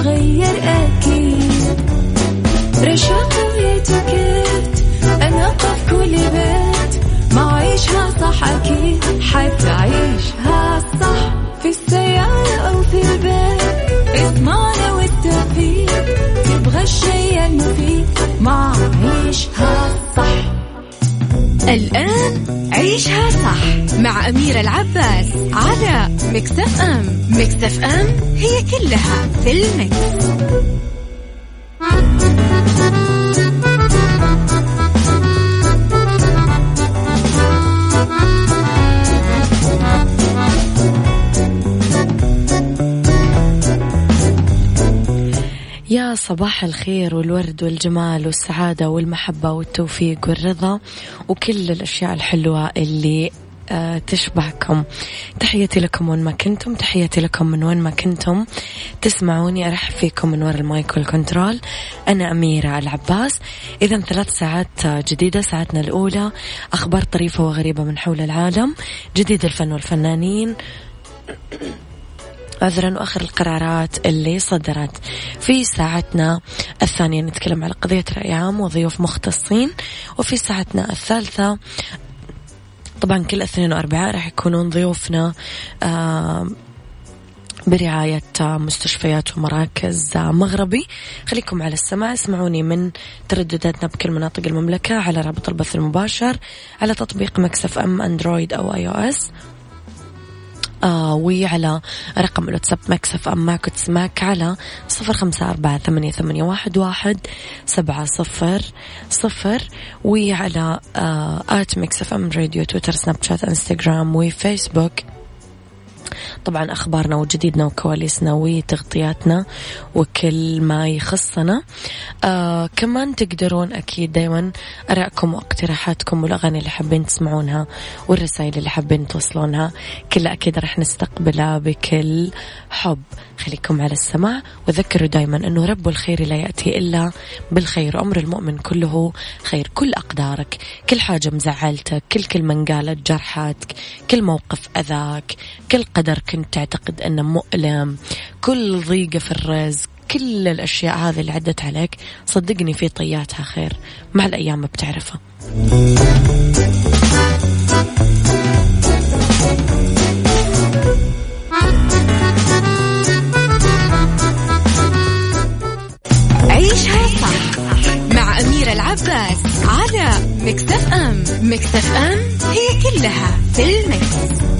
راح تتغير الآن عيشها صح مع أميرة العباس على مكتف أم مكتف أم هي كلها في المكس. يا صباح الخير والورد والجمال والسعادة والمحبة والتوفيق والرضا وكل الأشياء الحلوة اللي آه، تشبهكم. تحياتي لكم وين ما كنتم. تحياتي لكم من وين ما كنتم. تسمعوني أرحب فيكم من وراء المايك والكنترول. أنا أميرة العباس. إذا ثلاث ساعات جديدة ساعتنا الأولى. أخبار طريفة وغريبة من حول العالم. جديد الفن والفنانين. عذرا وآخر القرارات اللي صدرت في ساعتنا الثانية. نتكلم على قضية رأي عام وضيوف مختصين. وفي ساعتنا الثالثة طبعا كل اثنين واربعاء راح يكونون ضيوفنا برعاية مستشفيات ومراكز مغربي. خليكم على السماع اسمعوني من تردداتنا بكل مناطق المملكة على رابط البث المباشر على تطبيق Mix FM Android أو iOS وعلى رقم الواتساب Mix FM معك تسمعك على صفر خمسة أربعة ثمانية, ثمانية واحد, واحد سبعة صفر صفر. وعلى آه at Mix FM Radio تويتر سناب شات انستغرام وفيسبوك. طبعا أخبارنا وجديدنا وكواليسنا وتغطياتنا وكل ما يخصنا. آه كمان تقدرون أكيد دايما أراءكم واقتراحاتكم والأغاني اللي حابين تسمعونها والرسائل اللي حابين توصلونها. كلها أكيد رح نستقبلها بكل حب. خليكم على السماع وذكروا دايما أنه رب الخير لا يأتي إلا بالخير. أمر المؤمن كله خير. كل أقدارك كل حاجة مزعلتك كل كلمة قالت جرحتك كل موقف أذاك كل قدر كنت تعتقد أنه مؤلم كل ضيقة في الرزق كل الأشياء هذه اللي عدت عليك صدقني في طياتها خير. مع الأيام بتعرفها. عيشها صح مع أميرة العباس على مكتف أم. مكتف أم هي كلها في المكس.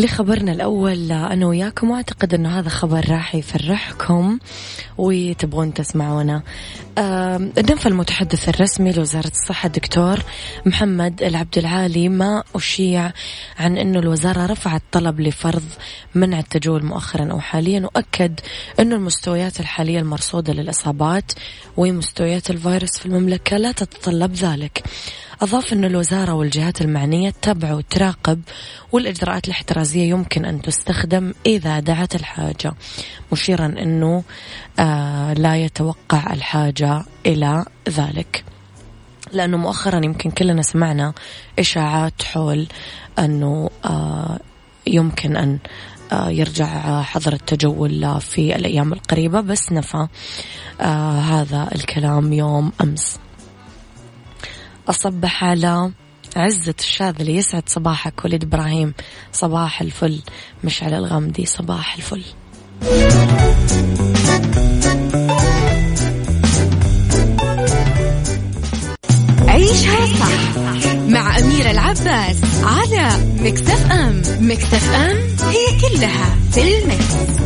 لخبرنا الأول أنا وياكم وأعتقد أنه هذا خبر راح يفرحكم وتبغون تسمعونه النفى المتحدث الرسمي لوزارة الصحة الدكتور محمد العبد العالي ما أشيع عن أنه الوزارة رفعت طلب لفرض منع التجول مؤخرا أو حاليا وأكد أنه المستويات الحالية المرصودة للإصابات ومستويات الفيروس في المملكة لا تتطلب ذلك. أضاف أن الوزارة والجهات المعنية تتابع وتراقب والإجراءات الاحترازية يمكن أن تستخدم إذا دعت الحاجة مشيرا أنه آه لا يتوقع الحاجة إلى ذلك. لأنه مؤخرا يمكن كلنا سمعنا إشاعات حول أنه آه يمكن أن آه، يرجع حظر التجول في الأيام القريبة بس نفى آه هذا الكلام يوم أمس. أصبح على عزة الشاذلي يسعد صباحك وليد إبراهيم. صباح الفل. مشعل الغامدي صباح الفل. عيشها صح مع أميرة العباس على مكتف أم. مكتف أم هي كلها في المكس.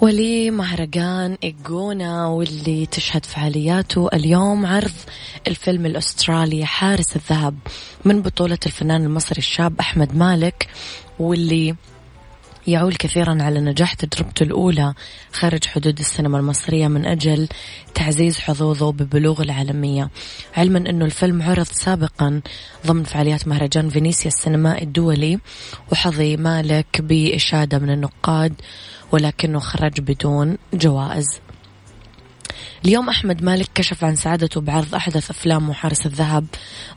ولمهرجان إيجونا واللي تشهد فعالياته اليوم عرض الفيلم الأسترالي حارس الذهب من بطولة الفنان المصري الشاب أحمد مالك واللي يعول كثيرا على نجاح تجربته الأولى خارج حدود السينما المصرية من أجل تعزيز حظوظه ببلوغ العالمية. علما أنه الفيلم عرض سابقا ضمن فعاليات مهرجان فينيسيا السينمائي الدولي وحظي مالك بإشادة من النقاد ولكنه خرج بدون جوائز. اليوم أحمد مالك كشف عن سعادته بعرض أحدث أفلام حارس الذهب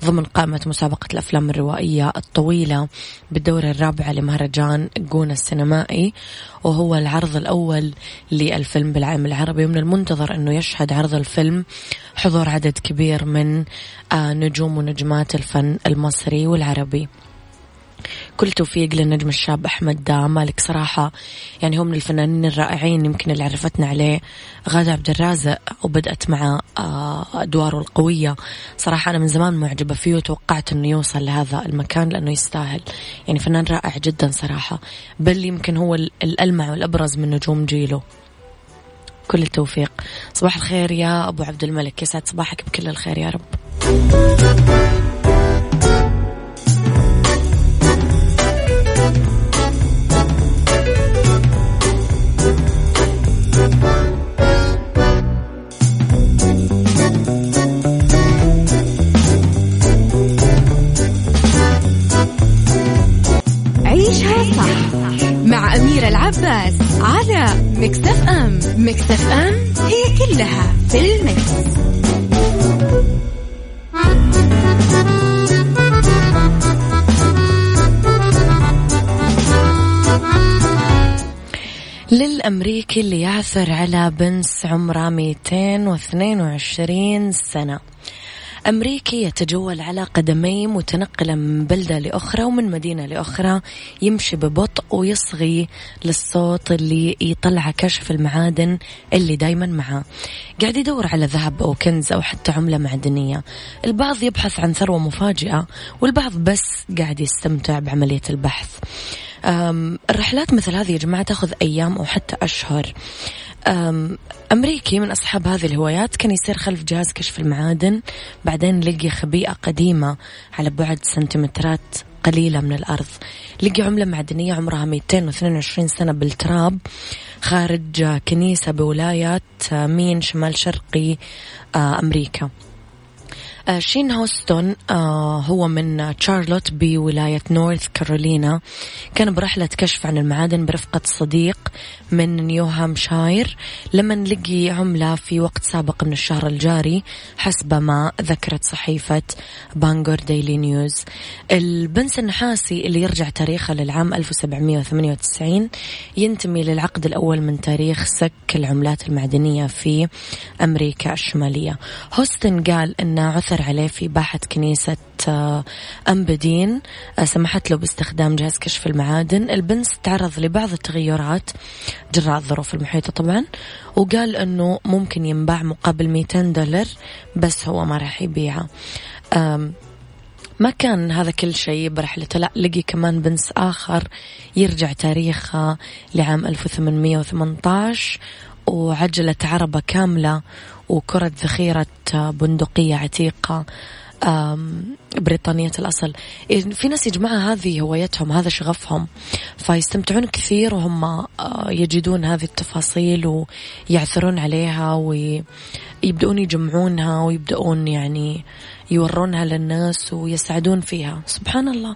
ضمن قائمة مسابقة الأفلام الروائية الطويلة بالدورة الرابعة لمهرجان جونا السينمائي وهو العرض الأول للفيلم بالعالم العربي. ومن المنتظر أنه يشهد عرض الفيلم حضور عدد كبير من آه، نجوم ونجمات الفن المصري والعربي. كل توفيق للنجم الشاب أحمد مالك صراحة يعني هو من الفنانين الرائعين يمكن اللي عرفتنا عليه غادة عبد الرازق وبدأت مع آه، أدواره القوية. صراحة أنا من زمان معجبة فيه وتوقعت أنه يوصل لهذا المكان لأنه يستاهل. يعني فنان رائع جدا صراحة. بل يمكن هو الألمع والأبرز من نجوم جيله كل التوفيق. صباح الخير يا أبو عبد الملك. يسعد صباحك بكل الخير يا رب. العباس على Mix FM Mix FM هي كلها في ال mix. للأمريكي اللي يعثر على بنس عمره 222 سنة. أمريكي يتجول على قدميه متنقلا من بلدة لأخرى ومن مدينة لأخرى يمشي ببطء ويصغي للصوت اللي يطلع كشف المعادن اللي دايما معاه قاعد يدور على ذهب أو كنز أو حتى عملة معدنية. البعض يبحث عن ثروة مفاجئة والبعض بس قاعد يستمتع بعملية البحث. الرحلات مثل هذه يا جماعة تأخذ أيام أو حتى أشهر. أمريكي من أصحاب هذه الهوايات. كان يسير خلف جهاز كشف المعادن. بعدين لقي خبيئة قديمة على بعد سنتيمترات قليلة من الأرض. لقي عملة معدنية عمرها 222 سنة بالتراب. خارج كنيسة بولاية مين شمال شرقي آه، أمريكا. شين هوستون آه، هو من تشارلوت بولاية نورث كارولينا كان برحلة كشف عن المعادن برفقة صديق من نيو هامشاير لما لقي عملة في وقت سابق من الشهر الجاري حسب ما ذكرت صحيفة بانجور ديلي نيوز. البنس النحاسي اللي يرجع تاريخه للعام 1798 ينتمي للعقد الأول من تاريخ سك العملات المعدنية في أمريكا الشمالية. هوستن قال أن عثر عليه في باحة كنيسة آه، أمبدين. آه، سمحت له باستخدام جهاز كشف المعادن. البنس تعرض لبعض التغيرات جراء الظروف المحيطة طبعا وقال أنه ممكن ينباع مقابل 200 دولار بس هو ما راح يبيعه. ما كان هذا كل شيء برحلته. لا لقي كمان بنس آخر يرجع تاريخه لعام 1818 وعجلة عربة كاملة وكرة ذخيرة بندقية عتيقة بريطانية الأصل. في ناس جماعة هذه هوايتهم هذا شغفهم فيستمتعون كثير وهم آه، يجدون هذه التفاصيل ويعثرون عليها ويبدأون يجمعونها ويبدأون يعني يورونها للناس ويسعدون فيها. سبحان الله.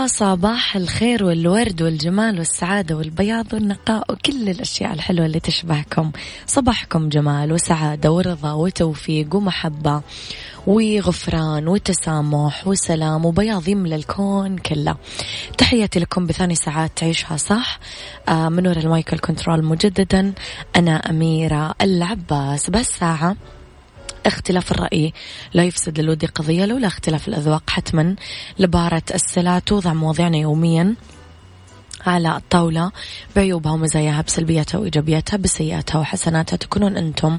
يا صباح الخير والورد والجمال والسعادة والبياض والنقاء وكل الأشياء الحلوة اللي تشبهكم. صباحكم جمال وسعادة ورضا وتوفيق ومحبة وغفران وتسامح وسلام وبياض يملى الكون كله. تحياتي لكم بثاني ساعات تعيشها صح. آه من وراء المايكل كنترول مجددا أنا أميرة العباس. بس ساعة. اختلاف الرأي. لا يفسد الود قضية لولا اختلاف الأذواق. حتما لبارة السلع توضع مواضيعنا يوميا على الطاولة. بعيوبها ومزاياها بسلبياتها وإيجابياتها بسيئاتها وحسناتها. تكونون أنتم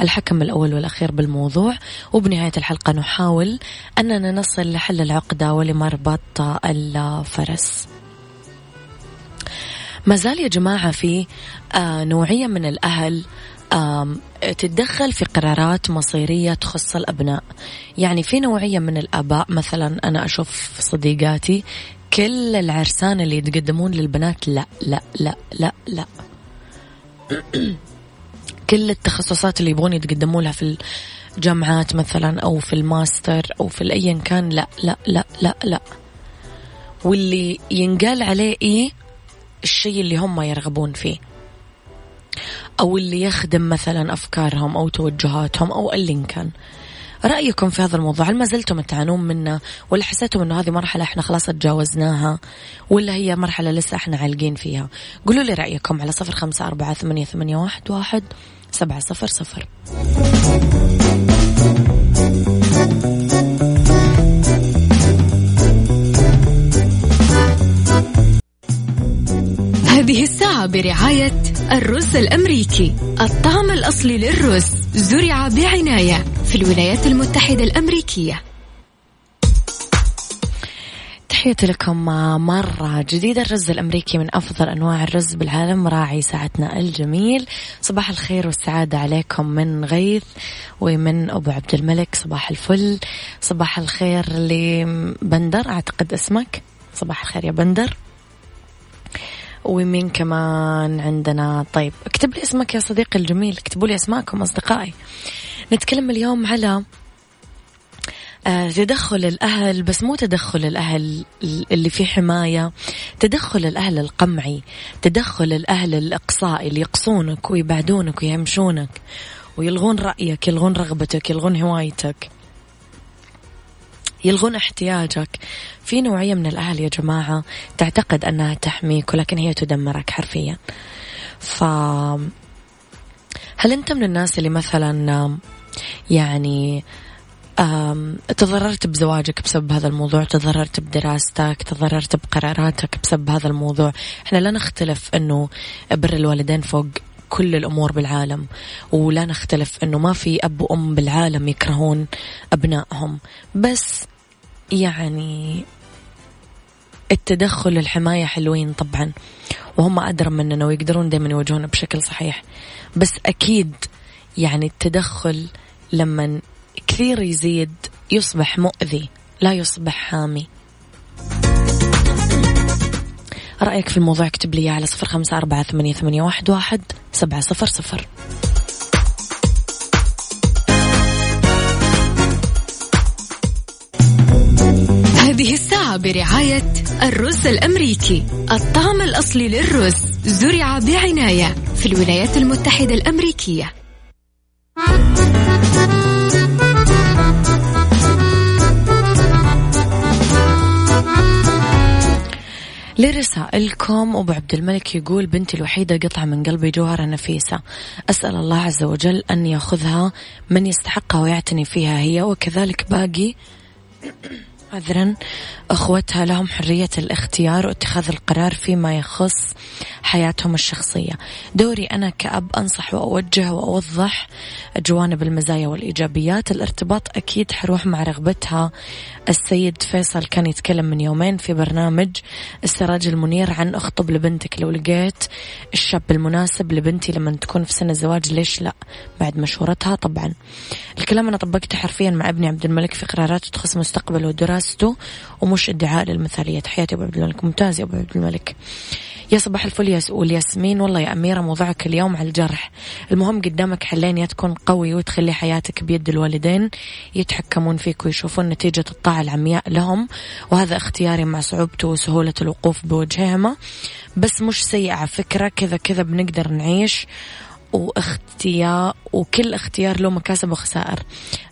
الحكم الأول والأخير بالموضوع. وبنهاية الحلقة نحاول أننا نصل لحل العقدة ولمربط الفرس. ما زال يا جماعة في آه نوعية من الأهل تتدخل في قرارات مصيرية تخص الأبناء. يعني في نوعية من الآباء مثلا أنا أشوف صديقاتي كل العرسان اللي يتقدمون للبنات لا لا لا لا لا. كل التخصصات اللي يبغون يتقدموا لها في الجامعات مثلا أو في الماستر أو في أيا كان لا لا لا لا لا. واللي ينقال عليه إيه؟ الشيء اللي هم يرغبون فيه. أو اللي يخدم مثلا أفكارهم أو توجهاتهم أو اللي كان. رأيكم في هذا الموضوع؟ هل ما زلتم تعانون منه؟ ولا حسيتم أنه هذه مرحلة إحنا خلاص تجاوزناها؟ ولا هي مرحلة لسه إحنا عالقين فيها؟ قولوا لي رأيكم على صفر خمسة أربعة ثمانية, ثمانية واحد, واحد سبعة صفر صفر. هذه الساعة برعاية الرز الأمريكي الطعم الأصلي للرز زرع بعناية في الولايات المتحدة الأمريكية. تحياتي لكم مرة جديدة. الرز الأمريكي من أفضل أنواع الرز بالعالم راعي ساعتنا الجميل. صباح الخير والسعادة عليكم من غيث ومن أبو عبد الملك. صباح الفل. صباح الخير لبندر أعتقد اسمك. صباح الخير يا بندر. ومين كمان عندنا؟ طيب اكتب لي اسمك يا صديقي الجميل اكتبوا لي اسماءكم أصدقائي. نتكلم اليوم على آه، تدخل الأهل بس مو تدخل الأهل اللي في حماية تدخل الأهل القمعي تدخل الأهل الإقصائي اللي يقصونك ويبعدونك ويهمشونك ويلغون رأيك يلغون رغبتك يلغون هوايتك. يلغون احتياجك. في نوعية من الأهل يا جماعة تعتقد أنها تحميك ولكن هي تدمرك حرفيا. ف هل أنت من الناس اللي مثلا يعني تضررت بزواجك بسبب هذا الموضوع تضررت بدراستك تضررت بقراراتك بسبب هذا الموضوع؟ إحنا لا نختلف إنه بر الوالدين فوق كل الأمور بالعالم ولا نختلف أنه ما في أب وأم بالعالم يكرهون أبنائهم. بس يعني التدخل الحماية حلوين طبعا وهم أدرى مننا ويقدرون دائما يواجهونا بشكل صحيح. بس أكيد يعني التدخل لما كثير يزيد يصبح مؤذي لا يصبح حامي. رأيك في الموضوع اكتب لي على صفر خمسة أربعة ثمانية, واحد سبعة صفر صفر. برعاية الرز الأمريكي. الطعم الأصلي للرز زرع بعناية في الولايات المتحدة الأمريكية. لرسائلكم أبو عبد الملك يقول بنتي الوحيدة قطعة من قلبي جوهرة نفيسة. أسأل الله عز وجل أن يأخذها من يستحقها ويعتني فيها هي وكذلك باقي عذرا أخوتها لهم حرية الاختيار واتخاذ القرار فيما يخص حياتهم الشخصية. دوري أنا كأب أنصح وأوجه وأوضح جوانب المزايا والإيجابيات. الارتباط أكيد حروح مع رغبتها. السيد فيصل كان يتكلم من يومين في برنامج السراج المنير عن أخطب لبنتك. لو لقيت الشاب المناسب لبنتي لما تكون في سن الزواج ليش لا؟ بعد مشورتها طبعا. الكلام أنا طبقته حرفيا مع ابني عبد الملك في قراراته تخص مستقبله. ودراسته ومش ادعاء للمثالية. تحياتي أبو عبد الملك. ممتاز يا أبو عبد الملك. يا صباح الفل يا والياسمين. والله يا أميرة موضوعك اليوم على الجرح. المهم قدامك حلين يا تكون قوي وتخلي حياتك بيد الوالدين يتحكمون فيك ويشوفون نتيجة الطاعة العمياء لهم. وهذا اختياري مع صعوبته وسهولة الوقوف بوجههما. بس مش سيئة فكرة. كذا كذا بنقدر نعيش. واختيار وكل اختيار له مكاسب وخسائر.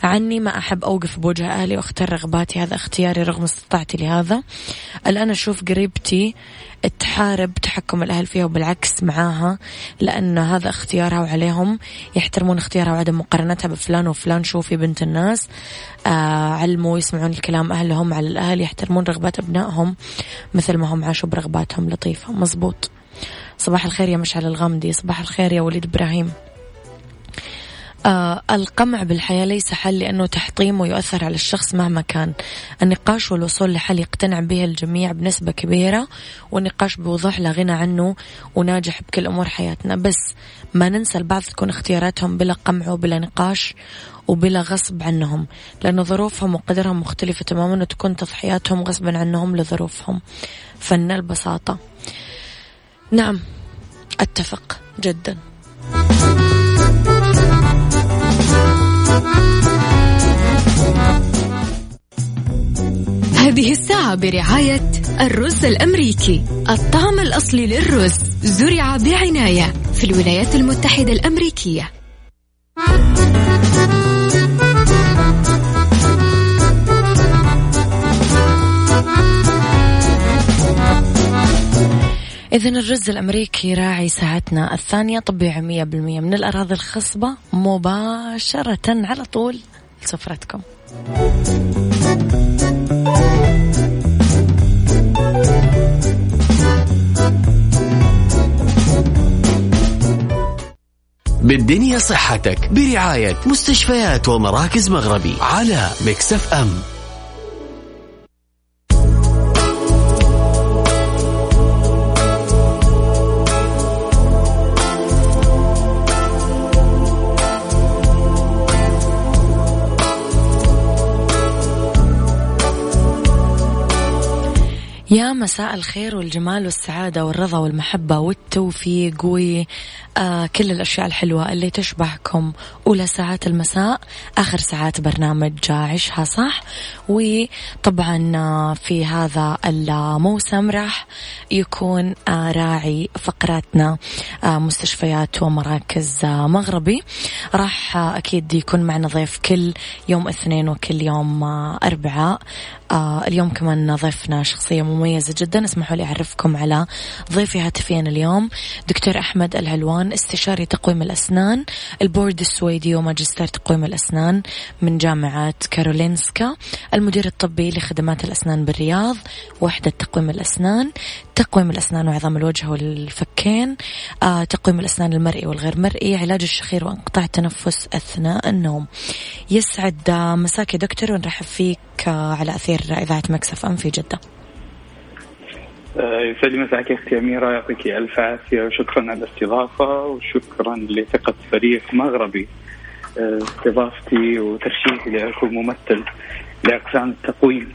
عني ما أحب أوقف بوجه أهلي وأختار رغباتي هذا اختياري رغم استطاعتي لهذا. الآن أشوف قريبتي تحارب تحكم الأهل فيها وبالعكس معاها لأن هذا اختيارها وعليهم يحترمون اختيارها وعدم مقارنتها بفلان وفلان. شوفي بنت الناس آه علموا يسمعون الكلام أهلهم على الأهل يحترمون رغبات أبنائهم مثل ما هم عاشوا برغباتهم لطيفة. مزبوط. صباح الخير يا مشعل الغامدي صباح الخير يا وليد إبراهيم. آه القمع بالحياة ليس حل لأنه تحطيم ويؤثر على الشخص مهما كان. النقاش والوصول لحل يقتنع به الجميع بنسبة كبيرة والنقاش بوضوح لا غنى عنه وناجح بكل أمور حياتنا. بس ما ننسى البعض تكون اختياراتهم بلا قمع وبلا نقاش وبلا غصب عنهم لأنه ظروفهم وقدرهم مختلفة تماما وتكون تضحياتهم غصبا عنهم لظروفهم. فن البساطة. نعم أتفق جدا. هذه الساعة برعاية الرز الأمريكي. الطعم الأصلي للرز زرع بعناية في الولايات المتحدة الأمريكية. إذا الرز الأمريكي راعي ساعتنا الثانية طبيعي مية بالمية. من الأراضي الخصبة مباشرة على طول لسفرتكم. بالدنيا صحتك برعاية مستشفيات ومراكز مغربي على مكسف أم. يا مساء الخير والجمال والسعادة والرضا والمحبة والتوفيق وكل الأشياء الحلوة اللي تشبهكم. أولى ساعات المساء آخر ساعات برنامج عيشها صح. وطبعا آه، في هذا الموسم راح يكون آه راعي فقراتنا آه مستشفيات ومراكز مغربي. راح أكيد يكون معنا ضيف كل يوم اثنين وكل يوم أربعاء. آه اليوم كمان ضيفنا شخصية مميزة جدا. اسمحوا لي أعرفكم على ضيفي هاتفيا اليوم دكتور أحمد العلوان استشاري تقويم الأسنان البورد السويدي وماجستير تقويم الأسنان من جامعة كارولينسكا المدير الطبي لخدمات الأسنان بالرياض وحدة تقويم الأسنان. تقويم الأسنان وعظام الوجه والفكين آه تقويم الأسنان المرئي والغير مرئي علاج الشخير وانقطاع التنفس أثناء النوم. يسعد مساك دكتور ونرحب فيك آه على أثير إذاعة مكسف أم في جدة. آه، يسعد مساك أختي أميرة يعطيك ألف عافية وشكرا على الاستضافة وشكرا لثقة فريق مغربي. آه، استضافتي وترشيحي لاكون ممثل لأقسام التقويم.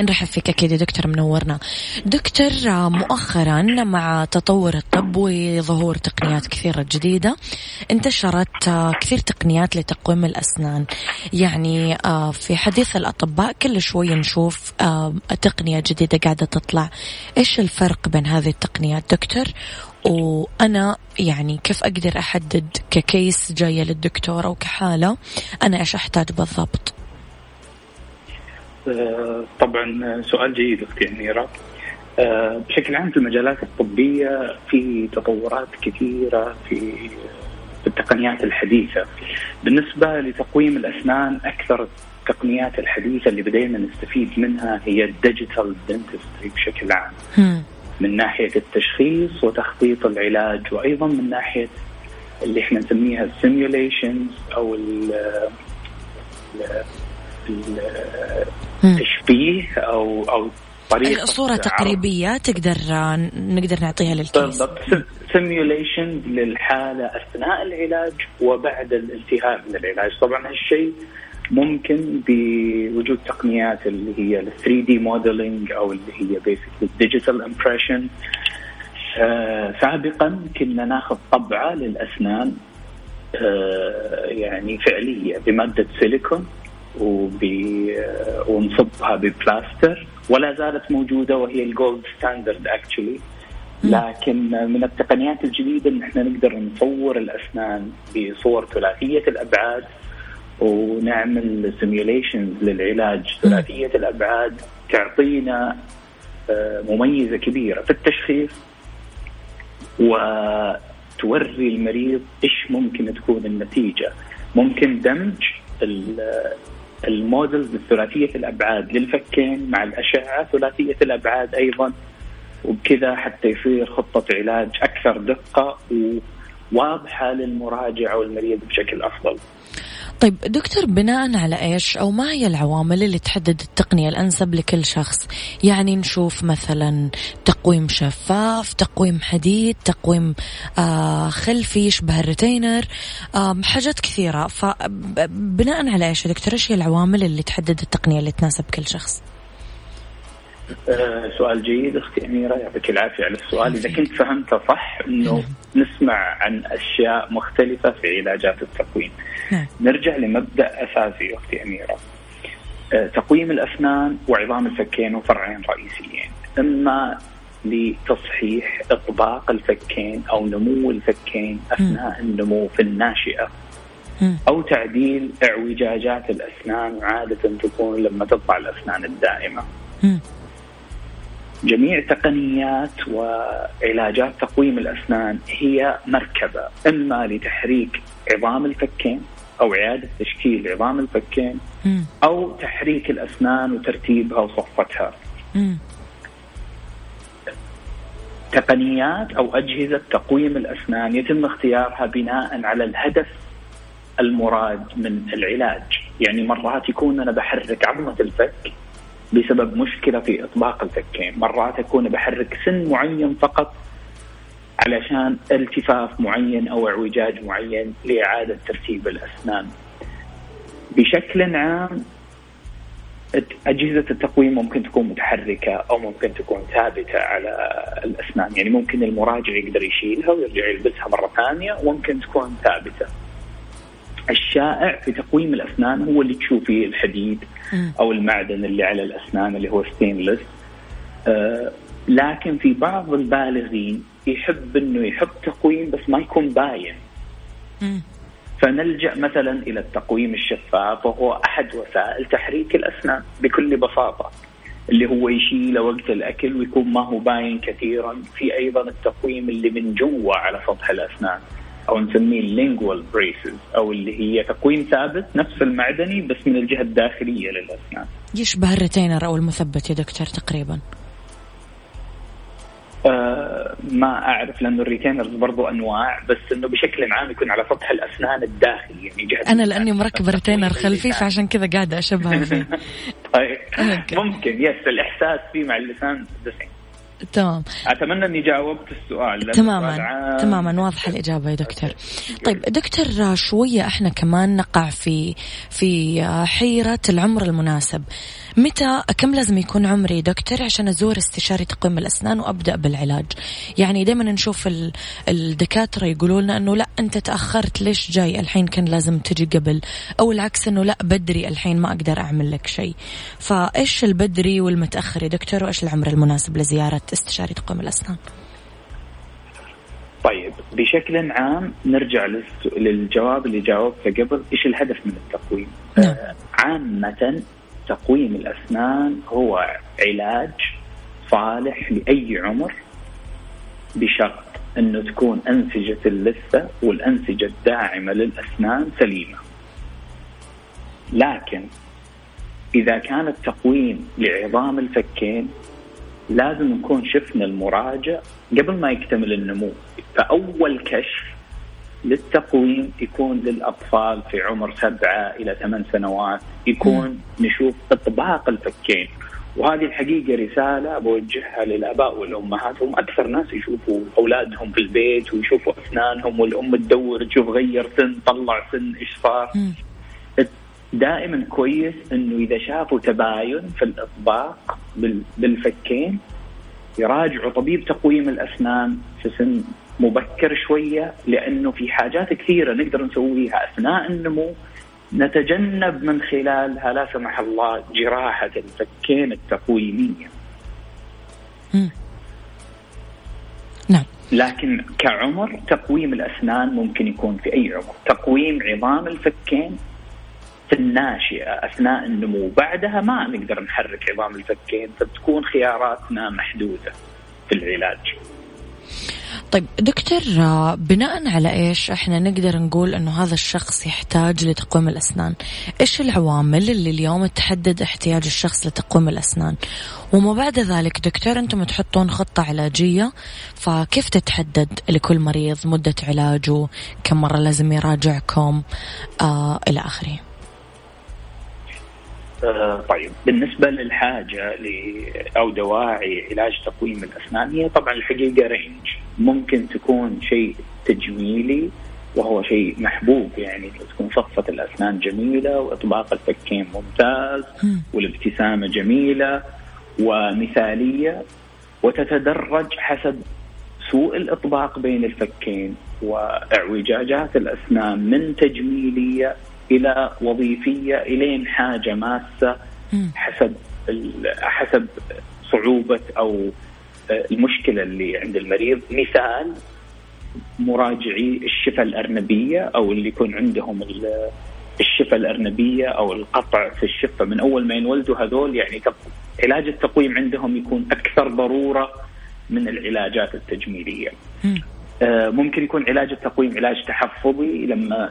نرحب فيك أكيد يا دكتور منورنا. دكتور مؤخرا مع تطور الطب وظهور تقنيات كثيرة جديدة انتشرت كثير تقنيات لتقويم الأسنان. يعني آه، في حديث الأطباء كل شوي نشوف آه، تقنية جديدة قاعدة تطلع. إيش الفرق بين هذه التقنيات دكتور؟ وأنا يعني كيف أقدر أحدد ككيس جاية للدكتور أو كحالة؟ أنا إيش أحتاج بالضبط؟ آه، طبعا سؤال جيد أختي أميرة. آه، بشكل عام في المجالات الطبية في تطورات كثيرة في في التقنيات الحديثة. بالنسبة لتقويم الأسنان أكثر التقنيات الحديثة اللي بدينا نستفيد منها هي ال digital dentistry بشكل عام. من ناحية التشخيص وتخطيط العلاج وأيضا من ناحية اللي إحنا نسميها ال simulations أو ال التشبيه أو أو طريقة صوره تقريبية تقدر نقدر نعطيها لل case. بالضبط. simulation للحالة أثناء العلاج وبعد الانتهاء من العلاج. طبعا هالشيء ممكن بوجود تقنيات اللي هي ال 3D modeling أو اللي هي basically ال digital impression سابقا كنا ناخذ طبعة للأسنان آه يعني فعلية بمادة سيليكون ونصبها ببلاستر ولا زالت موجودة وهي ال gold standard actually لكن من التقنيات الجديدة إن إحنا نقدر نصور الأسنان بصور ثلاثية الأبعاد ونعمل simulations للعلاج. ثلاثية الأبعاد تعطينا آه، مميزة كبيرة في التشخيص وتوري المريض إيش ممكن تكون النتيجة. ممكن دمج المودلز الثلاثية الأبعاد للفكين مع الأشعة ثلاثية الأبعاد أيضا وبكذا حتى يصير خطة علاج أكثر دقة وواضحة للمراجع والمريض بشكل أفضل. طيب دكتور بناء على إيش أو ما هي العوامل اللي تحدد التقنية الأنسب لكل شخص؟ يعني نشوف مثلا تقويم شفاف، تقويم حديد، تقويم آه خلفي يشبه الريتينر، آه حاجات كثيرة فبناء على إيش يا دكتور؟ إيش هي العوامل اللي تحدد التقنية اللي تناسب كل شخص؟ آه سؤال جيد أختي أميرة يعطيك العافية على السؤال إذا كنت فهمته صح إنه نسمع عن أشياء مختلفة في علاجات التقويم نعم. نرجع لمبدأ أساسي أختي أميرة. آه تقويم الأسنان وعظام الفكين وفرعين رئيسيين. إما لتصحيح إطباق الفكين أو نمو الفكين أثناء النمو في الناشئة. أو تعديل اعوجاجات الأسنان وعاده تكون لما تطلع الأسنان الدائمة. جميع تقنيات وعلاجات تقويم الأسنان هي مركبة. إما لتحريك عظام الفكين أو اعاده تشكيل عظام الفكين أو تحريك الأسنان وترتيبها وصفتها. تقنيات أو أجهزة تقويم الأسنان يتم اختيارها بناء على الهدف المراد من العلاج، يعني مرات يكون أنا بحرك عظمة الفك بسبب مشكلة في إطباق الفكين، مرات أكون بحرك سن معين فقط علشان التفاف معين أو اعوجاج معين لإعادة ترتيب الأسنان. بشكل عام أجهزة التقويم ممكن تكون متحركة أو ممكن تكون ثابتة على الأسنان. يعني ممكن المراجع يقدر يشيلها ويرجع يلبسها مرة ثانية وممكن تكون ثابتة. الشائع في تقويم الأسنان هو اللي تشوفيه الحديد أو المعدن اللي على الأسنان اللي هو ستينلس آه لكن في بعض البالغين يحب إنه يحط تقويم بس ما يكون باين. فنلجأ مثلا إلى التقويم الشفاف وهو أحد وسائل تحريك الأسنان بكل بساطة اللي هو يشيله وقت الأكل ويكون ما هو باين كثيرا. في أيضا التقويم اللي من جوا على سطح الأسنان أو نسميه ال lingual braces أو اللي هي تقويم ثابت نفس المعدني بس من الجهة الداخلية للأسنان. يشبه ال retainer أو المثبت يا دكتور تقريبا. آه ما أعرف لأنه ال retainers برضو أنواع بس إنه بشكل عام يكون على سطح الأسنان الداخلي يعني جهة أنا لأني مركب retainer خلفي فعشان كذا قاعدة اشبه فيه. طيب. ممكن يس الإحساس فيه مع اللسان تمام. أتمنى إني جاوبت السؤال تماما تماما واضحة الإجابة يا دكتور. طيب دكتور شوية إحنا كمان نقع في في حيرة العمر المناسب. متى كم لازم يكون عمري دكتور عشان أزور استشاري تقويم الأسنان وأبدأ بالعلاج؟ يعني دائما نشوف الدكاترة يقولوا لنا إنه لا أنت تأخرت ليش جاي؟ الحين كان لازم تجي قبل. أو العكس إنه لا بدري الحين ما أقدر أعمل لك شيء. فإيش البدري والمتأخر يا دكتور؟ وإيش العمر المناسب لزيارة استشاري تقويم الأسنان؟ طيب بشكل عام نرجع للجواب اللي جاوبته قبل. إيش الهدف من التقويم؟ نعم. آه عامة تقويم الأسنان هو علاج صالح لأي عمر بشرط أنه تكون أنسجة اللثة والأنسجة الداعمة للأسنان سليمة. لكن إذا كان التقويم لعظام الفكين لازم نكون شفنا المراجع قبل ما يكتمل النمو. فأول كشف للتقويم يكون للأطفال في عمر سبعة إلى ثمان سنوات يكون نشوف إطباق الفكين وهذه الحقيقة رسالة بوجهها للآباء والأمهات. هم أكثر ناس يشوفوا أولادهم في البيت ويشوفوا أسنانهم والأم تدور تشوف غير سن طلع سن إيش صار؟ دائما كويس إنه إذا شافوا تباين في الإطباق بالفكين يراجعوا طبيب تقويم الأسنان في سن مبكر شوية لأنه في حاجات كثيرة نقدر نسويها أثناء النمو نتجنب من خلالها لا سمح الله جراحة الفكين التقويمية. نعم. لكن كعمر تقويم الأسنان ممكن يكون في أي عمر، تقويم عظام الفكين في الناشئة أثناء النمو، بعدها ما نقدر نحرك عظام الفكين فتكون خياراتنا محدودة في العلاج. طيب دكتور بناء على إيش إحنا نقدر نقول إنه هذا الشخص يحتاج لتقويم الأسنان؟ إيش العوامل اللي اليوم تحدد احتياج الشخص لتقويم الأسنان؟ وما بعد ذلك دكتور أنتم تحطون خطة علاجية فكيف تتحدد لكل مريض مدة علاجه؟ كم مرة لازم يراجعكم؟ آه إلى آخره. آه، طيب. بالنسبة للحاجة أو دواعي علاج تقويم الأسنان هي طبعا الحقيقة رينج ممكن تكون شيء تجميلي وهو شيء محبوب يعني تكون صفة الأسنان جميلة وإطباق الفكين ممتاز والابتسامة جميلة ومثالية وتتدرج حسب سوء الإطباق بين الفكين وإعوجاجات الأسنان من تجميلية إلى وظيفية إلين حاجة ماسة حسب حسب صعوبة أو آه، المشكلة اللي عند المريض. مثال مراجعي الشفة الأرنبية أو اللي يكون عندهم الشفة الأرنبية أو القطع في الشفة. من أول ما ينولدوا هذول يعني علاج التقويم عندهم يكون أكثر ضرورة من العلاجات التجميلية. آه، ممكن يكون علاج التقويم علاج تحفظي لما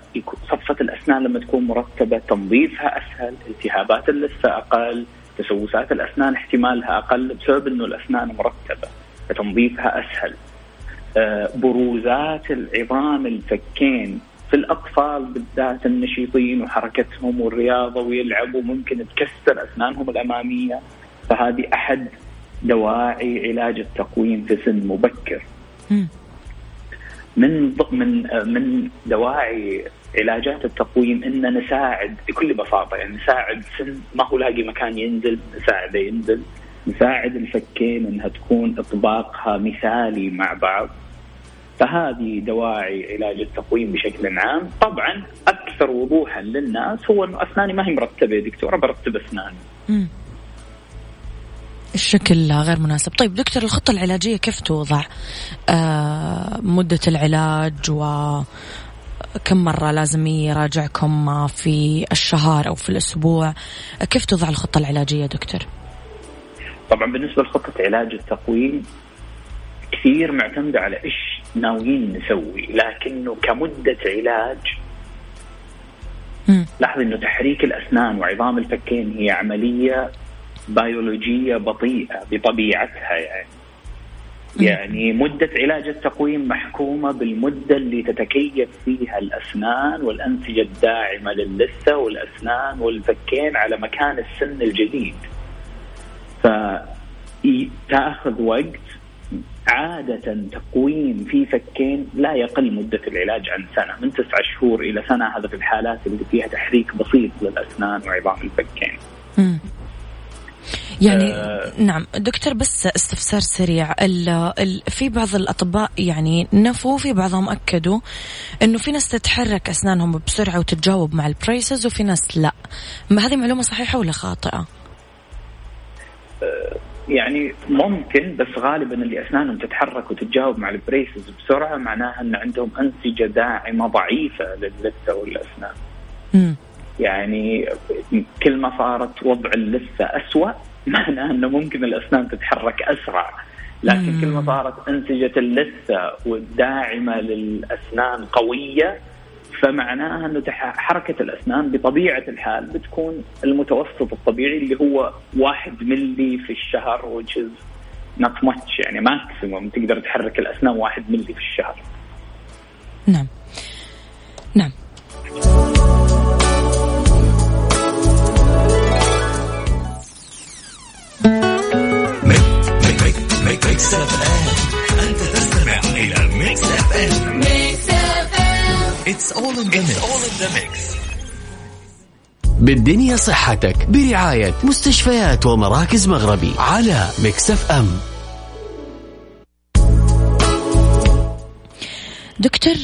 صفة الأسنان لما تكون مرتبة تنظيفها أسهل التهابات اللثة أقل تسوسات الأسنان احتمالها أقل بسبب أنه الأسنان مرتبة فتنظيفها أسهل. آه، بروزات العظام الفكين في الأطفال بالذات النشيطين وحركتهم والرياضة ويلعبوا ممكن تكسر أسنانهم الأمامية فهذه أحد دواعي علاج التقويم في سن مبكر. من من من دواعي علاجات التقويم إن نساعد بكل بساطة يعني نساعد سن ما هو لاقي مكان ينزل نساعده ينزل. نساعد الفكين إنها تكون إطباقها مثالي مع بعض. فهذه دواعي علاج التقويم بشكل عام. طبعا أكثر وضوحا للناس هو إنه أسناني ما هي مرتبة دكتورة برتب أسناني. الشكل غير مناسب. طيب دكتور الخطة العلاجية كيف توضع؟ آه مدة العلاج و كم مرة لازم يراجعكم في الشهر أو في الأسبوع؟ كيف توضع الخطة العلاجية دكتور؟ طبعا بالنسبة لخطة علاج التقويم كثير معتمدة على إيش ناويين نسوي لكنه كمدة علاج لاحظ إنه تحريك الأسنان وعظام الفكين هي عملية بيولوجية بطيئة بطبيعتها يعني. يعني مدة علاج التقويم محكومة بالمدة اللي تتكيف فيها الأسنان والأنسجة الداعمة للثة والأسنان والفكين على مكان السن الجديد. فتأخذ وقت عادة تقويم في فكين لا يقل مدة العلاج عن سنة من تسعة شهور إلى سنة. هذا في الحالات اللي فيها تحريك بسيط للأسنان وعظام الفكين. يعني آه نعم دكتور بس استفسار سريع ال ال في بعض الأطباء يعني نفوا في بعضهم أكدوا إنه في ناس تتحرك أسنانهم بسرعة وتتجاوب مع ال braces وفي ناس لا ما هذه معلومة صحيحة ولا خاطئة؟ آه يعني ممكن بس غالبا اللي أسنانهم تتحرك وتتجاوب مع ال braces بسرعة معناها إن عندهم أنسجة داعمة ضعيفة للثه والأسنان. م. يعني كل ما صارت وضع اللثة اسوء معناه أنه ممكن الأسنان تتحرك أسرع لكن كل ما صارت أنسجة اللثة والداعمة للأسنان قوية فمعناها أنه حركة الأسنان بطبيعة الحال بتكون المتوسط الطبيعي اللي هو واحد ملي في الشهر which is not much يعني ماكسيموم تقدر تحرك الأسنان واحد ملي في الشهر. نعم. نعم. ميكس اف ام انت تستمع إلى Mix FM Mix FM it's all in the mix بالدنيا صحتك برعاية مستشفيات ومراكز مغربي على Mix F دكتور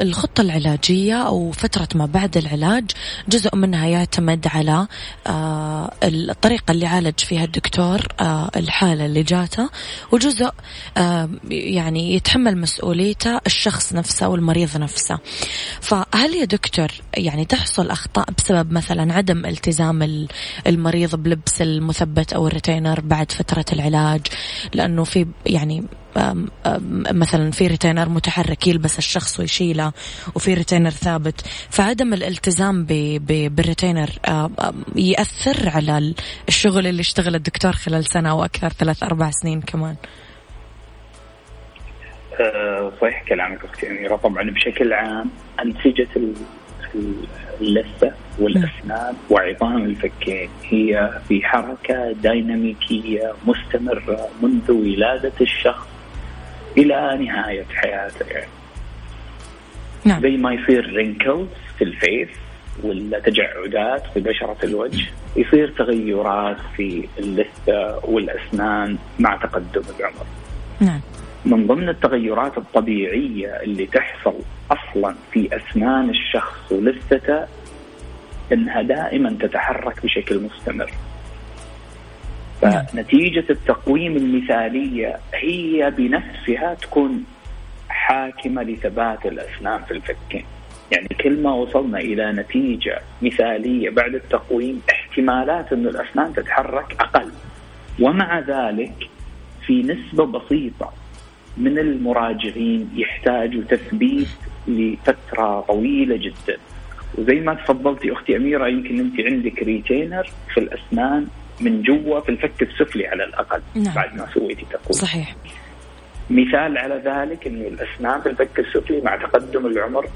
الخطة العلاجية أو فترة ما بعد العلاج جزء منها يعتمد على آه، الطريقة اللي عالج فيها الدكتور آه، الحالة اللي جاته وجزء آه، يعني يتحمل مسؤوليته الشخص نفسه والمريض نفسه. فهل يا دكتور يعني تحصل أخطاء بسبب مثلا عدم التزام المريض بلبس المثبت أو الريتينر بعد فترة العلاج؟ لأنه في يعني مثلا في ريتينر متحرك يلبس الشخص ويشيله وفي ريتينر ثابت. فعدم الالتزام بالريتينر يأثر على الشغل اللي اشتغل الدكتور خلال سنة أو أكثر ثلاث أربع سنين كمان. أه، صحيح كلامك أختي. أميرة طبعا بشكل عام أنسجة اللثة والأسنان وعظام الفكين هي في حركة ديناميكية مستمرة منذ ولادة الشخص إلى نهاية حياته يعني نعم. زي ما يصير wrinkles في ال face ولا تجعدات في بشرة الوجه يصير تغيرات في اللثة والأسنان مع تقدم العمر نعم. من ضمن التغيرات الطبيعية اللي تحصل أصلا في أسنان الشخص ولثته إنها دائما تتحرك بشكل مستمر فنتيجة التقويم المثالية هي بنفسها تكون حاكمة لثبات الأسنان في الفكين. يعني كل ما وصلنا إلى نتيجة مثالية بعد التقويم احتمالات أن الأسنان تتحرك أقل. ومع ذلك في نسبة بسيطة من المراجعين يحتاجوا تثبيت لفترة طويلة جدا. وزي ما تفضلتي أختي أميرة يمكن أنت عندك ريتينر في الأسنان من جوا في الفك السفلي على الأقل نعم. بعد ما سويتي تقويم صحيح مثال على ذلك إنه الأسنان في الفك السفلي مع تقدم العمر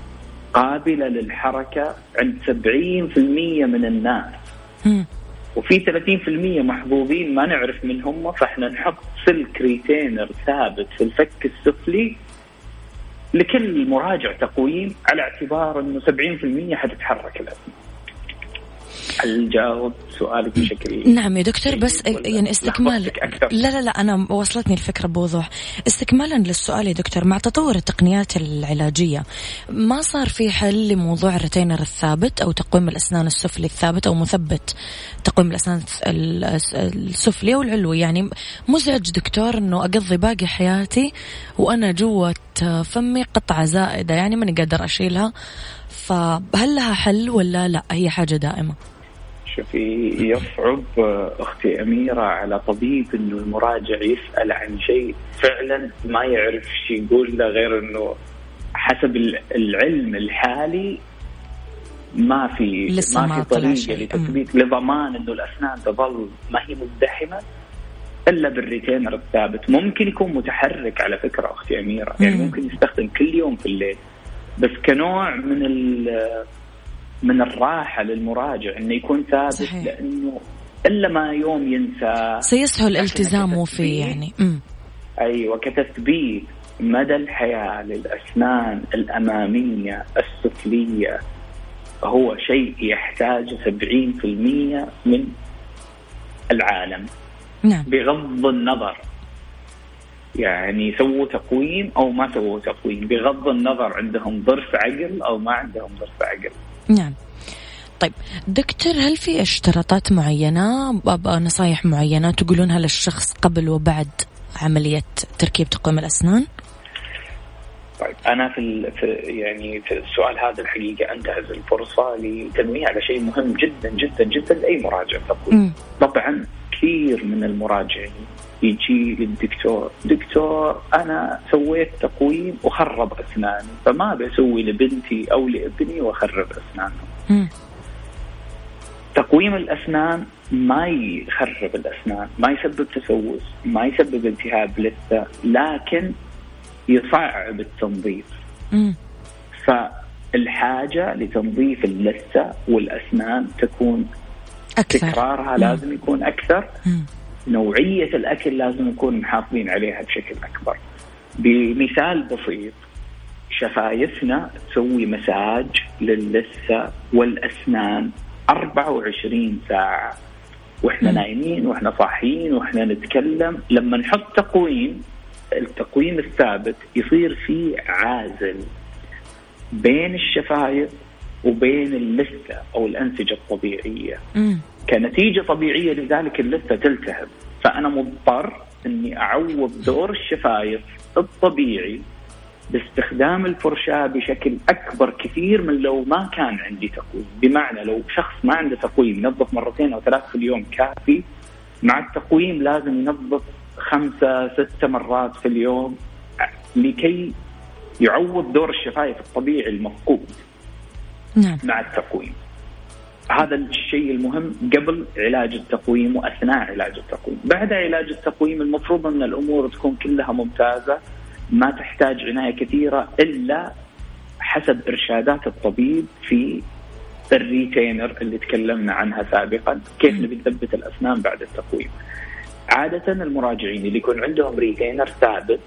قابلة للحركة عند 70% من الناس م. وفي 30% محظوظين ما نعرف من هم فإحنا نحط سلك ريتينر ثابت في الفك السفلي لكل مراجع تقويم على اعتبار إنه 70% حتتحرك الأسنان. هل جاوب سؤالك بشكل نعم يا دكتور بس يعني استكمال لا لا لا أنا وصلتني الفكرة بوضوح. استكمالا للسؤال يا دكتور مع تطور التقنيات العلاجية ما صار في حل لموضوع الريتينر الثابت أو تقويم الأسنان السفلي الثابت أو مثبت تقويم الأسنان السفلي أو العلوي؟ يعني مزعج دكتور إنه أقضي باقي حياتي وأنا جوة فمي قطعة زائدة يعني ماني قادر أشيلها. فهل لها حل ولا لا؟ هي حاجة دائمة. شوفي يصعب أختي أميرة على طبيب إنه المراجع يسأل عن شيء فعلا ما يعرف شيء يقول له غير إنه حسب العلم الحالي ما في لسه ما, ما في طريقة لتثبيت. لضمان إنه الأسنان تظل ما هي مزدحمة إلا بالريتينر الثابت. ممكن يكون متحرك على فكرة أختي أميرة. يعني ممكن يستخدم كل يوم في الليل. بس كنوع من من الراحة للمراجع إنه يكون ثابت صحيح. لأنه إلا ما يوم ينسى. سيسهل التزامه فيه يعني. م. أيوه كتثبيت مدى الحياة للأسنان الأمامية السفلية. هو شيء يحتاج 70% من العالم. نعم. بغض النظر. يعني سووا تقويم أو ما سووا تقويم. بغض النظر عندهم ضرس عقل أو ما عندهم ضرس عقل. نعم طيب دكتور هل في اشتراطات معينة نصايح معينة تقولونها للشخص قبل وبعد عملية تركيب تقويم الأسنان؟ طيب أنا في, في يعني في السؤال هذا الحقيقة أنتهز الفرصة لتنويه على شيء مهم جدا جدا جدا لأي مراجع تقويم. طبعا كثير من المراجعين يجي للدكتور دكتور أنا سويت تقويم وخرب أسناني فما بسوي لبنتي أو لابني واخرب أسنانهم. تقويم الأسنان ما يخرب الأسنان ما يسبب تسوس ما يسبب التهاب لثه لكن يصعب التنظيف. فالحاجة لتنظيف اللثة والأسنان تكون أكثر. تكرارها مم. لازم يكون أكثر مم. نوعية الأكل لازم نكون محافظين عليها بشكل أكبر بمثال بسيط شفايفنا تسوي مساج للثه والأسنان 24 ساعة وإحنا نايمين وإحنا صاحيين وإحنا نتكلم لما نحط تقويم التقويم الثابت يصير في عازل بين الشفايف وبين اللثة أو الأنسجة الطبيعية. مم. كنتيجة طبيعية لذلك اللثة تلتهب، فأنا مضطر إني أعوض دور الشفايف الطبيعي باستخدام الفرشاة بشكل أكبر كثير من لو ما كان عندي تقويم بمعنى لو شخص ما عنده تقويم ينظف مرتين أو ثلاث في اليوم كافي مع التقويم لازم ينظف خمسة ستة مرات في اليوم لكي يعوض دور الشفايف الطبيعي المفقود نعم. مع التقويم هذا الشيء المهم قبل علاج التقويم وأثناء علاج التقويم، بعد علاج التقويم المفروض أن الأمور تكون كلها ممتازة ما تحتاج عناية كثيرة إلا حسب إرشادات الطبيب في الريتينر اللي تكلمنا عنها سابقا كيف نبي نثبت الأسنان بعد التقويم. عادة المراجعين اللي يكون عندهم ريتينر ثابت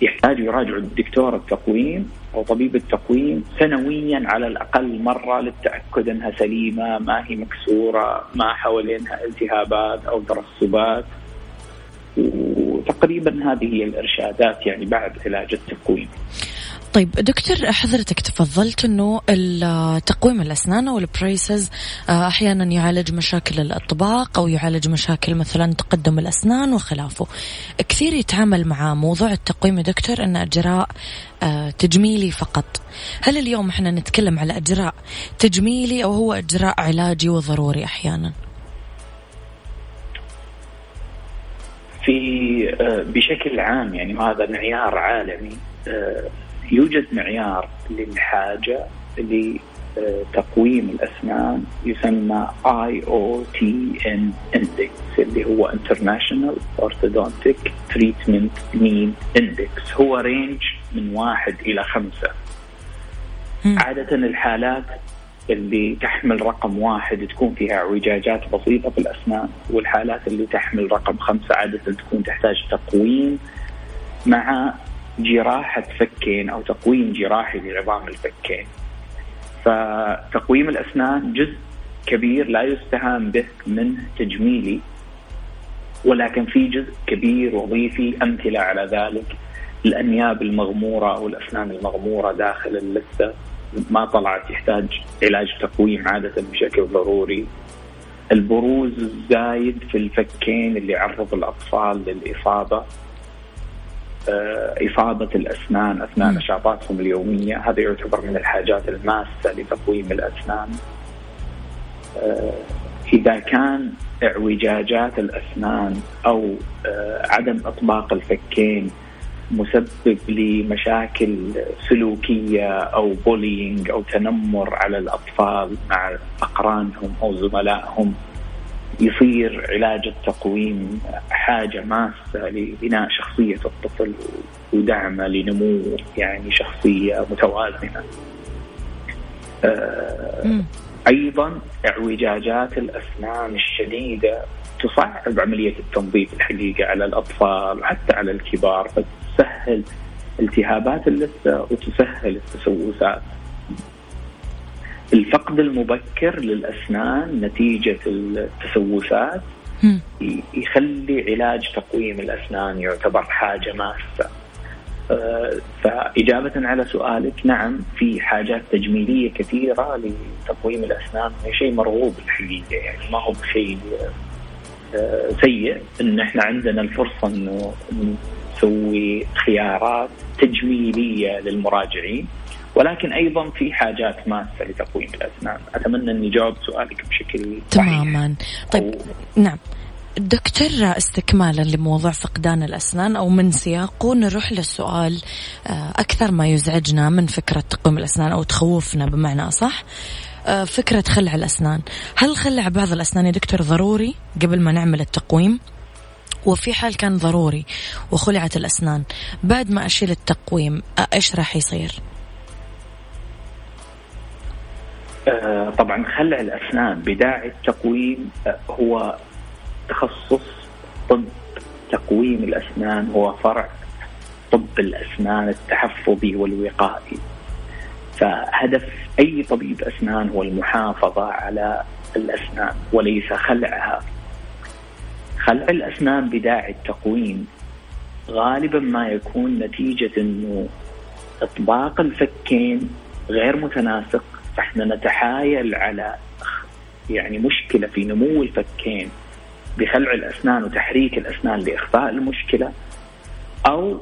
يحتاجوا يراجعوا الدكتور التقويم أو طبيب التقويم سنويا على الأقل مرة للتأكد أنها سليمة ما هي مكسورة ما حوالينها التهابات أو ترسبات وتقريبا هذه هي الإرشادات يعني بعد علاج التقويم. طيب دكتور حضرتك تفضلت إنه تقويم الأسنان أو البريسز آه، أحيانا يعالج مشاكل الأطباق أو يعالج مشاكل مثلا تقدم الأسنان وخلافه. كثير يتعامل مع موضوع التقويم يا دكتور انه أجراء آه، تجميلي فقط. هل اليوم إحنا نتكلم على أجراء تجميلي أو هو أجراء علاجي وضروري أحيانا؟ في آه، بشكل عام يعني وهذا معيار عالمي يوجد معيار للحاجة لتقويم الأسنان يسمى IOTN Index اللي هو International Orthodontic Treatment Need Index. هو رينج من واحد إلى خمسة. عادة الحالات اللي تحمل رقم واحد تكون فيها اعوجاجات بسيطة في الأسنان والحالات اللي تحمل رقم خمسة عادة تكون تحتاج تقويم مع جراحة فكين أو تقويم جراحي لعظام الفكين. فتقويم الأسنان جزء كبير لا يستهان به منه تجميلي ولكن في جزء كبير وظيفي أمثلة على ذلك. الأنياب المغمورة أو الأسنان المغمورة داخل اللثة ما طلعت يحتاج علاج تقويم عادة بشكل ضروري. البروز الزايد في الفكين اللي يعرض الأطفال للإصابة. إصابة الأسنان أثناء نشاطاتهم اليومية. هذا يعتبر من الحاجات الماسة لتقويم الأسنان. آه، إذا كان اعوجاجات الأسنان أو آه، عدم إطباق الفكين مسبب لمشاكل سلوكية أو بولينج أو تنمر على الأطفال مع أقرانهم أو زملائهم يصير علاج التقويم حاجة ماسة لبناء شخصية الطفل ودعمه لنمو يعني شخصية متوازنة. آه أيضا اعوجاجات الأسنان الشديدة تصعب عملية التنظيف الحقيقة على الأطفال وحتى على الكبار فتسهل التهابات اللثة وتسهل التسوسات. الفقد المبكر للأسنان نتيجة التسوسات يخلي علاج تقويم الأسنان يعتبر حاجة ماسة. آه، فإجابة على سؤالك نعم في حاجات تجميلية كثيرة لتقويم الأسنان هي شيء مرغوب الحقيقة يعني ما هو بشيء آه، سيء. إن إحنا عندنا الفرصة إنه نسوي خيارات تجميلية للمراجعين. ولكن أيضا في حاجات ماسة لتقويم الأسنان، أتمنى أني جاوبت سؤالك بشكل تماما، طيب أو... نعم. دكتور استكمالا لموضوع فقدان الأسنان أو من سياقه نروح للسؤال آه، أكثر ما يزعجنا من فكرة تقويم الأسنان أو تخوفنا بمعنى أصح آه، فكرة خلع الأسنان. هل خلع بعض الأسنان يا دكتور ضروري قبل ما نعمل التقويم؟ وفي حال كان ضروري وخلعت الأسنان بعد ما أشيل التقويم إيش راح يصير؟ طبعا خلع الأسنان بداعي التقويم هو تخصص طب تقويم الأسنان هو فرع طب الأسنان التحفظي والوقائي. فهدف أي طبيب أسنان هو المحافظة على الأسنان وليس خلعها. خلع الأسنان بداعي التقويم غالبا ما يكون نتيجة أنه إطباق الفكين غير متناسق فإحنا نتحايل على يعني مشكلة في نمو الفكين بخلع الأسنان وتحريك الأسنان لإخفاء المشكلة أو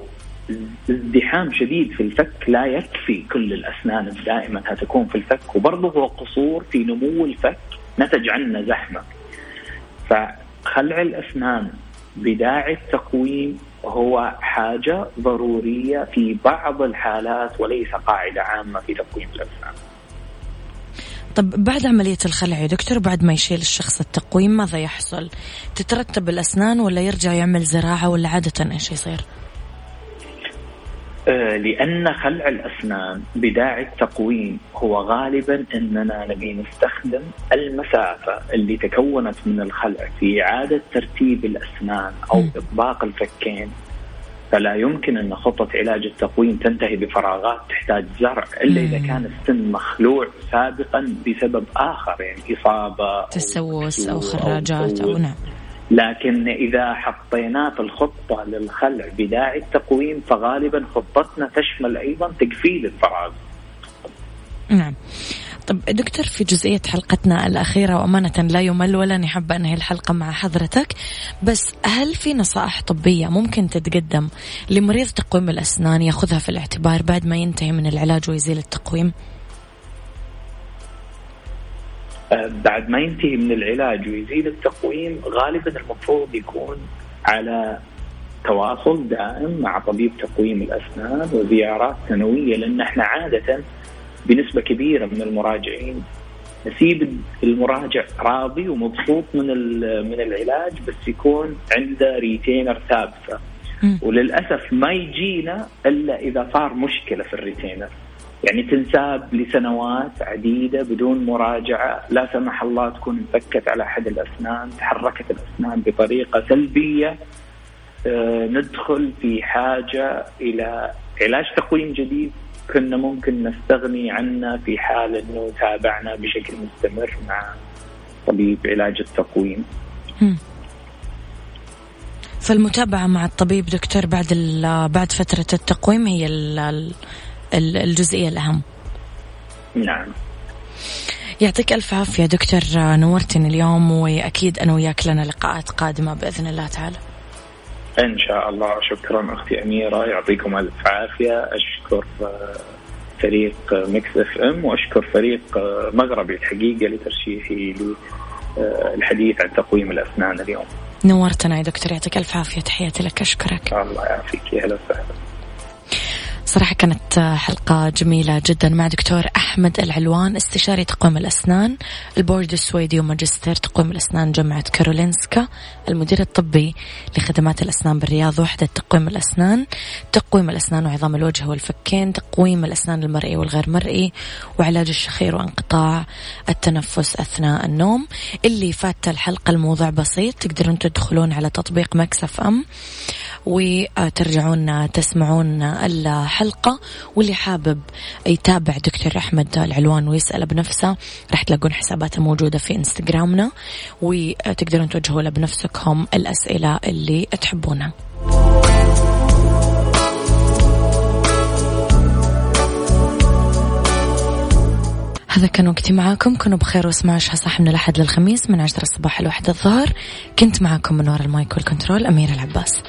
ازدحام شديد في الفك لا يكفي كل الأسنان دائما تكون في الفك وبرضه هو قصور في نمو الفك نتج عنه زحمة فخلع الأسنان بداعي التقويم هو حاجة ضرورية في بعض الحالات وليس قاعدة عامة في تقويم الأسنان. طب بعد عملية الخلع يا دكتور بعد ما يشيل الشخص التقويم ماذا يحصل؟ تترتب الأسنان ولا يرجع يعمل زراعة ولا عادة إيش يصير؟ آه لأن خلع الأسنان بداعي التقويم هو غالبا أننا نبي نستخدم المسافة اللي تكونت من الخلع في إعادة ترتيب الأسنان أو إطباق الفكين فلا يمكن أن خطة علاج التقويم تنتهي بفراغات تحتاج زرع إلا إذا كان السن مخلوع سابقا بسبب آخر يعني إصابة تسوس أو, أو خراجات أو, أو نعم. لكن إذا حطيناه في الخطة للخلع بداعي التقويم فغالبا خطتنا تشمل أيضا تقفيل الفراغ. نعم. طب دكتور في جزئية حلقتنا الأخيرة وأمانة لا يمل ولا حابة أنهي الحلقة مع حضرتك بس هل في نصائح طبية ممكن تتقدم لمريض تقويم الأسنان ياخذها في الاعتبار بعد ما ينتهي من العلاج ويزيل التقويم؟ أه، بعد ما ينتهي من العلاج ويزيل التقويم غالبا المفروض يكون على تواصل دائم مع طبيب تقويم الأسنان وزيارات سنوية لأن إحنا عادة بنسبة كبيرة من المراجعين. نسيب المراجع راضي ومبسوط من من العلاج بس يكون عنده retainer ثابتة. وللأسف ما يجينا إلا إذا صار مشكلة في ال retainer يعني تنساب لسنوات عديدة بدون مراجعة. لا سمح الله تكون انفكت على أحد الأسنان تحركت الأسنان بطريقة سلبية. آه، ندخل في حاجة إلى علاج تقويم جديد. كنا ممكن نستغني عنه في حال إنه تابعنا بشكل مستمر مع طبيب علاج التقويم. فالمتابعة مع الطبيب دكتور بعد بعد فترة التقويم هي الجزئية الأهم. نعم. يعطيك ألف عافية دكتور نورتني اليوم وأكيد أنا وياك لنا لقاءات قادمة بإذن الله تعالى. إن شاء الله شكرا أختي أميرة يعطيكم ألف عافية أشكر آه، فريق Mix FM وأشكر فريق آه، مغربي الحقيقة لترشيحي للحديث عن تقويم الأسنان اليوم. نورتنا يا دكتور يعطيك ألف عافية تحياتي لك أشكرك. الله يعافيك يا هلا وسهلا. صراحة كانت حلقة جميلة جدا مع دكتور أحمد العلوان استشاري تقويم الأسنان البورد السويدي وماجستير تقويم الأسنان جامعة كارولينسكا المدير الطبي لخدمات الأسنان بالرياض وحدة تقويم الأسنان تقويم الأسنان وعظام الوجه والفكين تقويم الأسنان المرئي والغير مرئي وعلاج الشخير وانقطاع التنفس أثناء النوم. اللي فات الحلقة الموضوع بسيط تقدرون تدخلون على تطبيق مكسف أم. وترجعون تسمعون الحلقة. واللي حابب يتابع دكتور أحمد العلوان ويسأل بنفسه راح تلاقون حساباته موجودة في إنستغرامنا وتقدرون توجهوا له بنفسكم الأسئلة اللي تحبونها هذا كان وقتي معاكم. كونوا بخير واسمعوا صح من الأحد للخميس من عشرة الصباح لواحد الظهر. كنت معاكم من وراء المايك والكنترول أميرة العباس.